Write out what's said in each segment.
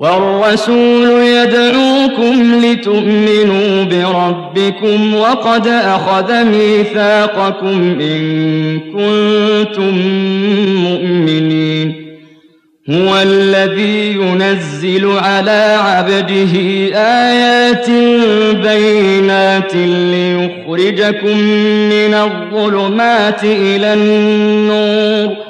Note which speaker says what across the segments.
Speaker 1: والرسول يدعوكم لتؤمنوا بربكم وقد أخذ ميثاقكم إن كنتم مؤمنين هو الذي ينزل على عبده آيات بينات ليخرجكم من الظلمات إلى النور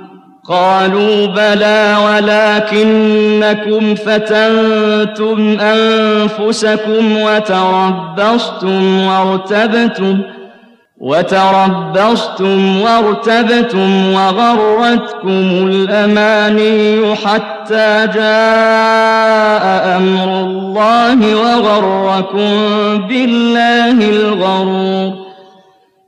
Speaker 1: قالوا بلى ولكنكم فتنتم انفسكم وتربصتم وارتبتم وتربصتم وارتبتم وغرتكم الاماني حتى جاء امر الله وغركم بالله الغرور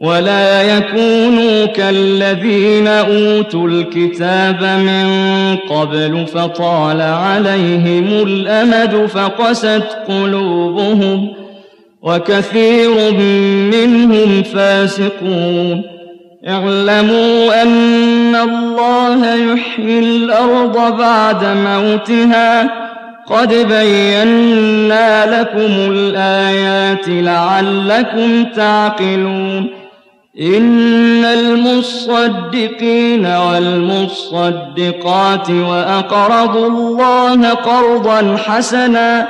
Speaker 1: ولا يكونوا كالذين أوتوا الكتاب من قبل فطال عليهم الأمد فقست قلوبهم وكثير منهم فاسقون اعلموا أن الله يحيي الأرض بعد موتها قد بينا لكم الآيات لعلكم تعقلون إن المصدقين والمصدقات وأقرضوا الله قرضا حسنا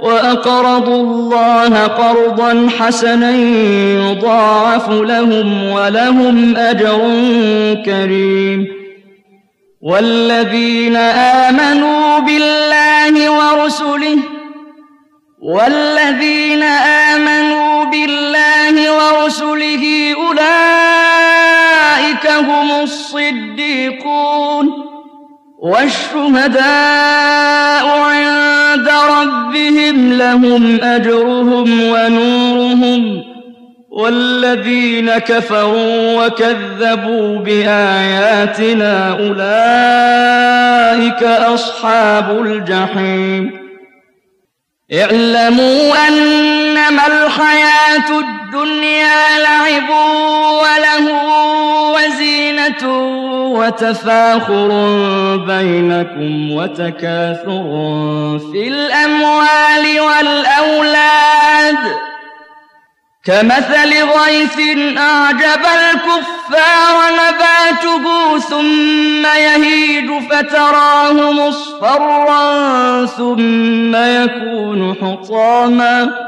Speaker 1: وأقرضوا الله قرضا حسنا يضاعف لهم ولهم أجر كريم والذين آمنوا بالله ورسله والذين آمنوا الصديقون والشهداء عند ربهم لهم أجرهم ونورهم والذين كفروا وكذبوا بآياتنا أولئك أصحاب الجحيم اعلموا أنما الحياة الدنيا لعب وله وَتَفَاخُرٌ بَيْنَكُمْ وَتَكَاثُرٌ فِي الْأَمْوَالِ وَالْأَوْلَادِ كَمَثَلِ غَيْثٍ أَعْجَبَ الْكُفَّارَ نَبَاتُهُ ثُمَّ يَهِيجُ فَتَرَاهُ مُصْفَرًّا ثُمَّ يَكُونُ حُطَامًا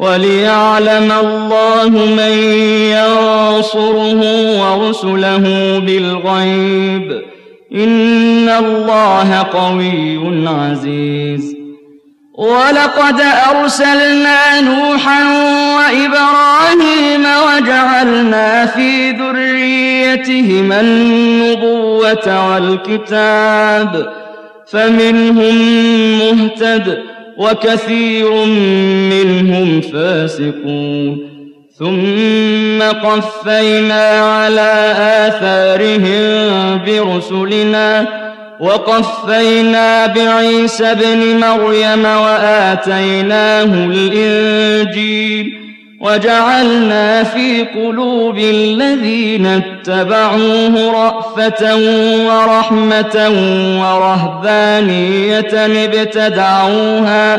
Speaker 1: وليعلم الله من ينصره ورسله بالغيب إن الله قوي عزيز ولقد أرسلنا نوحا وإبراهيم وجعلنا في ذريتهما النبوة والكتاب فمنهم مهتد وكثير من فاسقون ثم قفينا على آثارهم برسلنا وقفينا بعيسى ابن مريم وآتيناه الإنجيل وجعلنا في قلوب الذين اتبعوه رأفة ورحمة ورهبانية ابتدعوها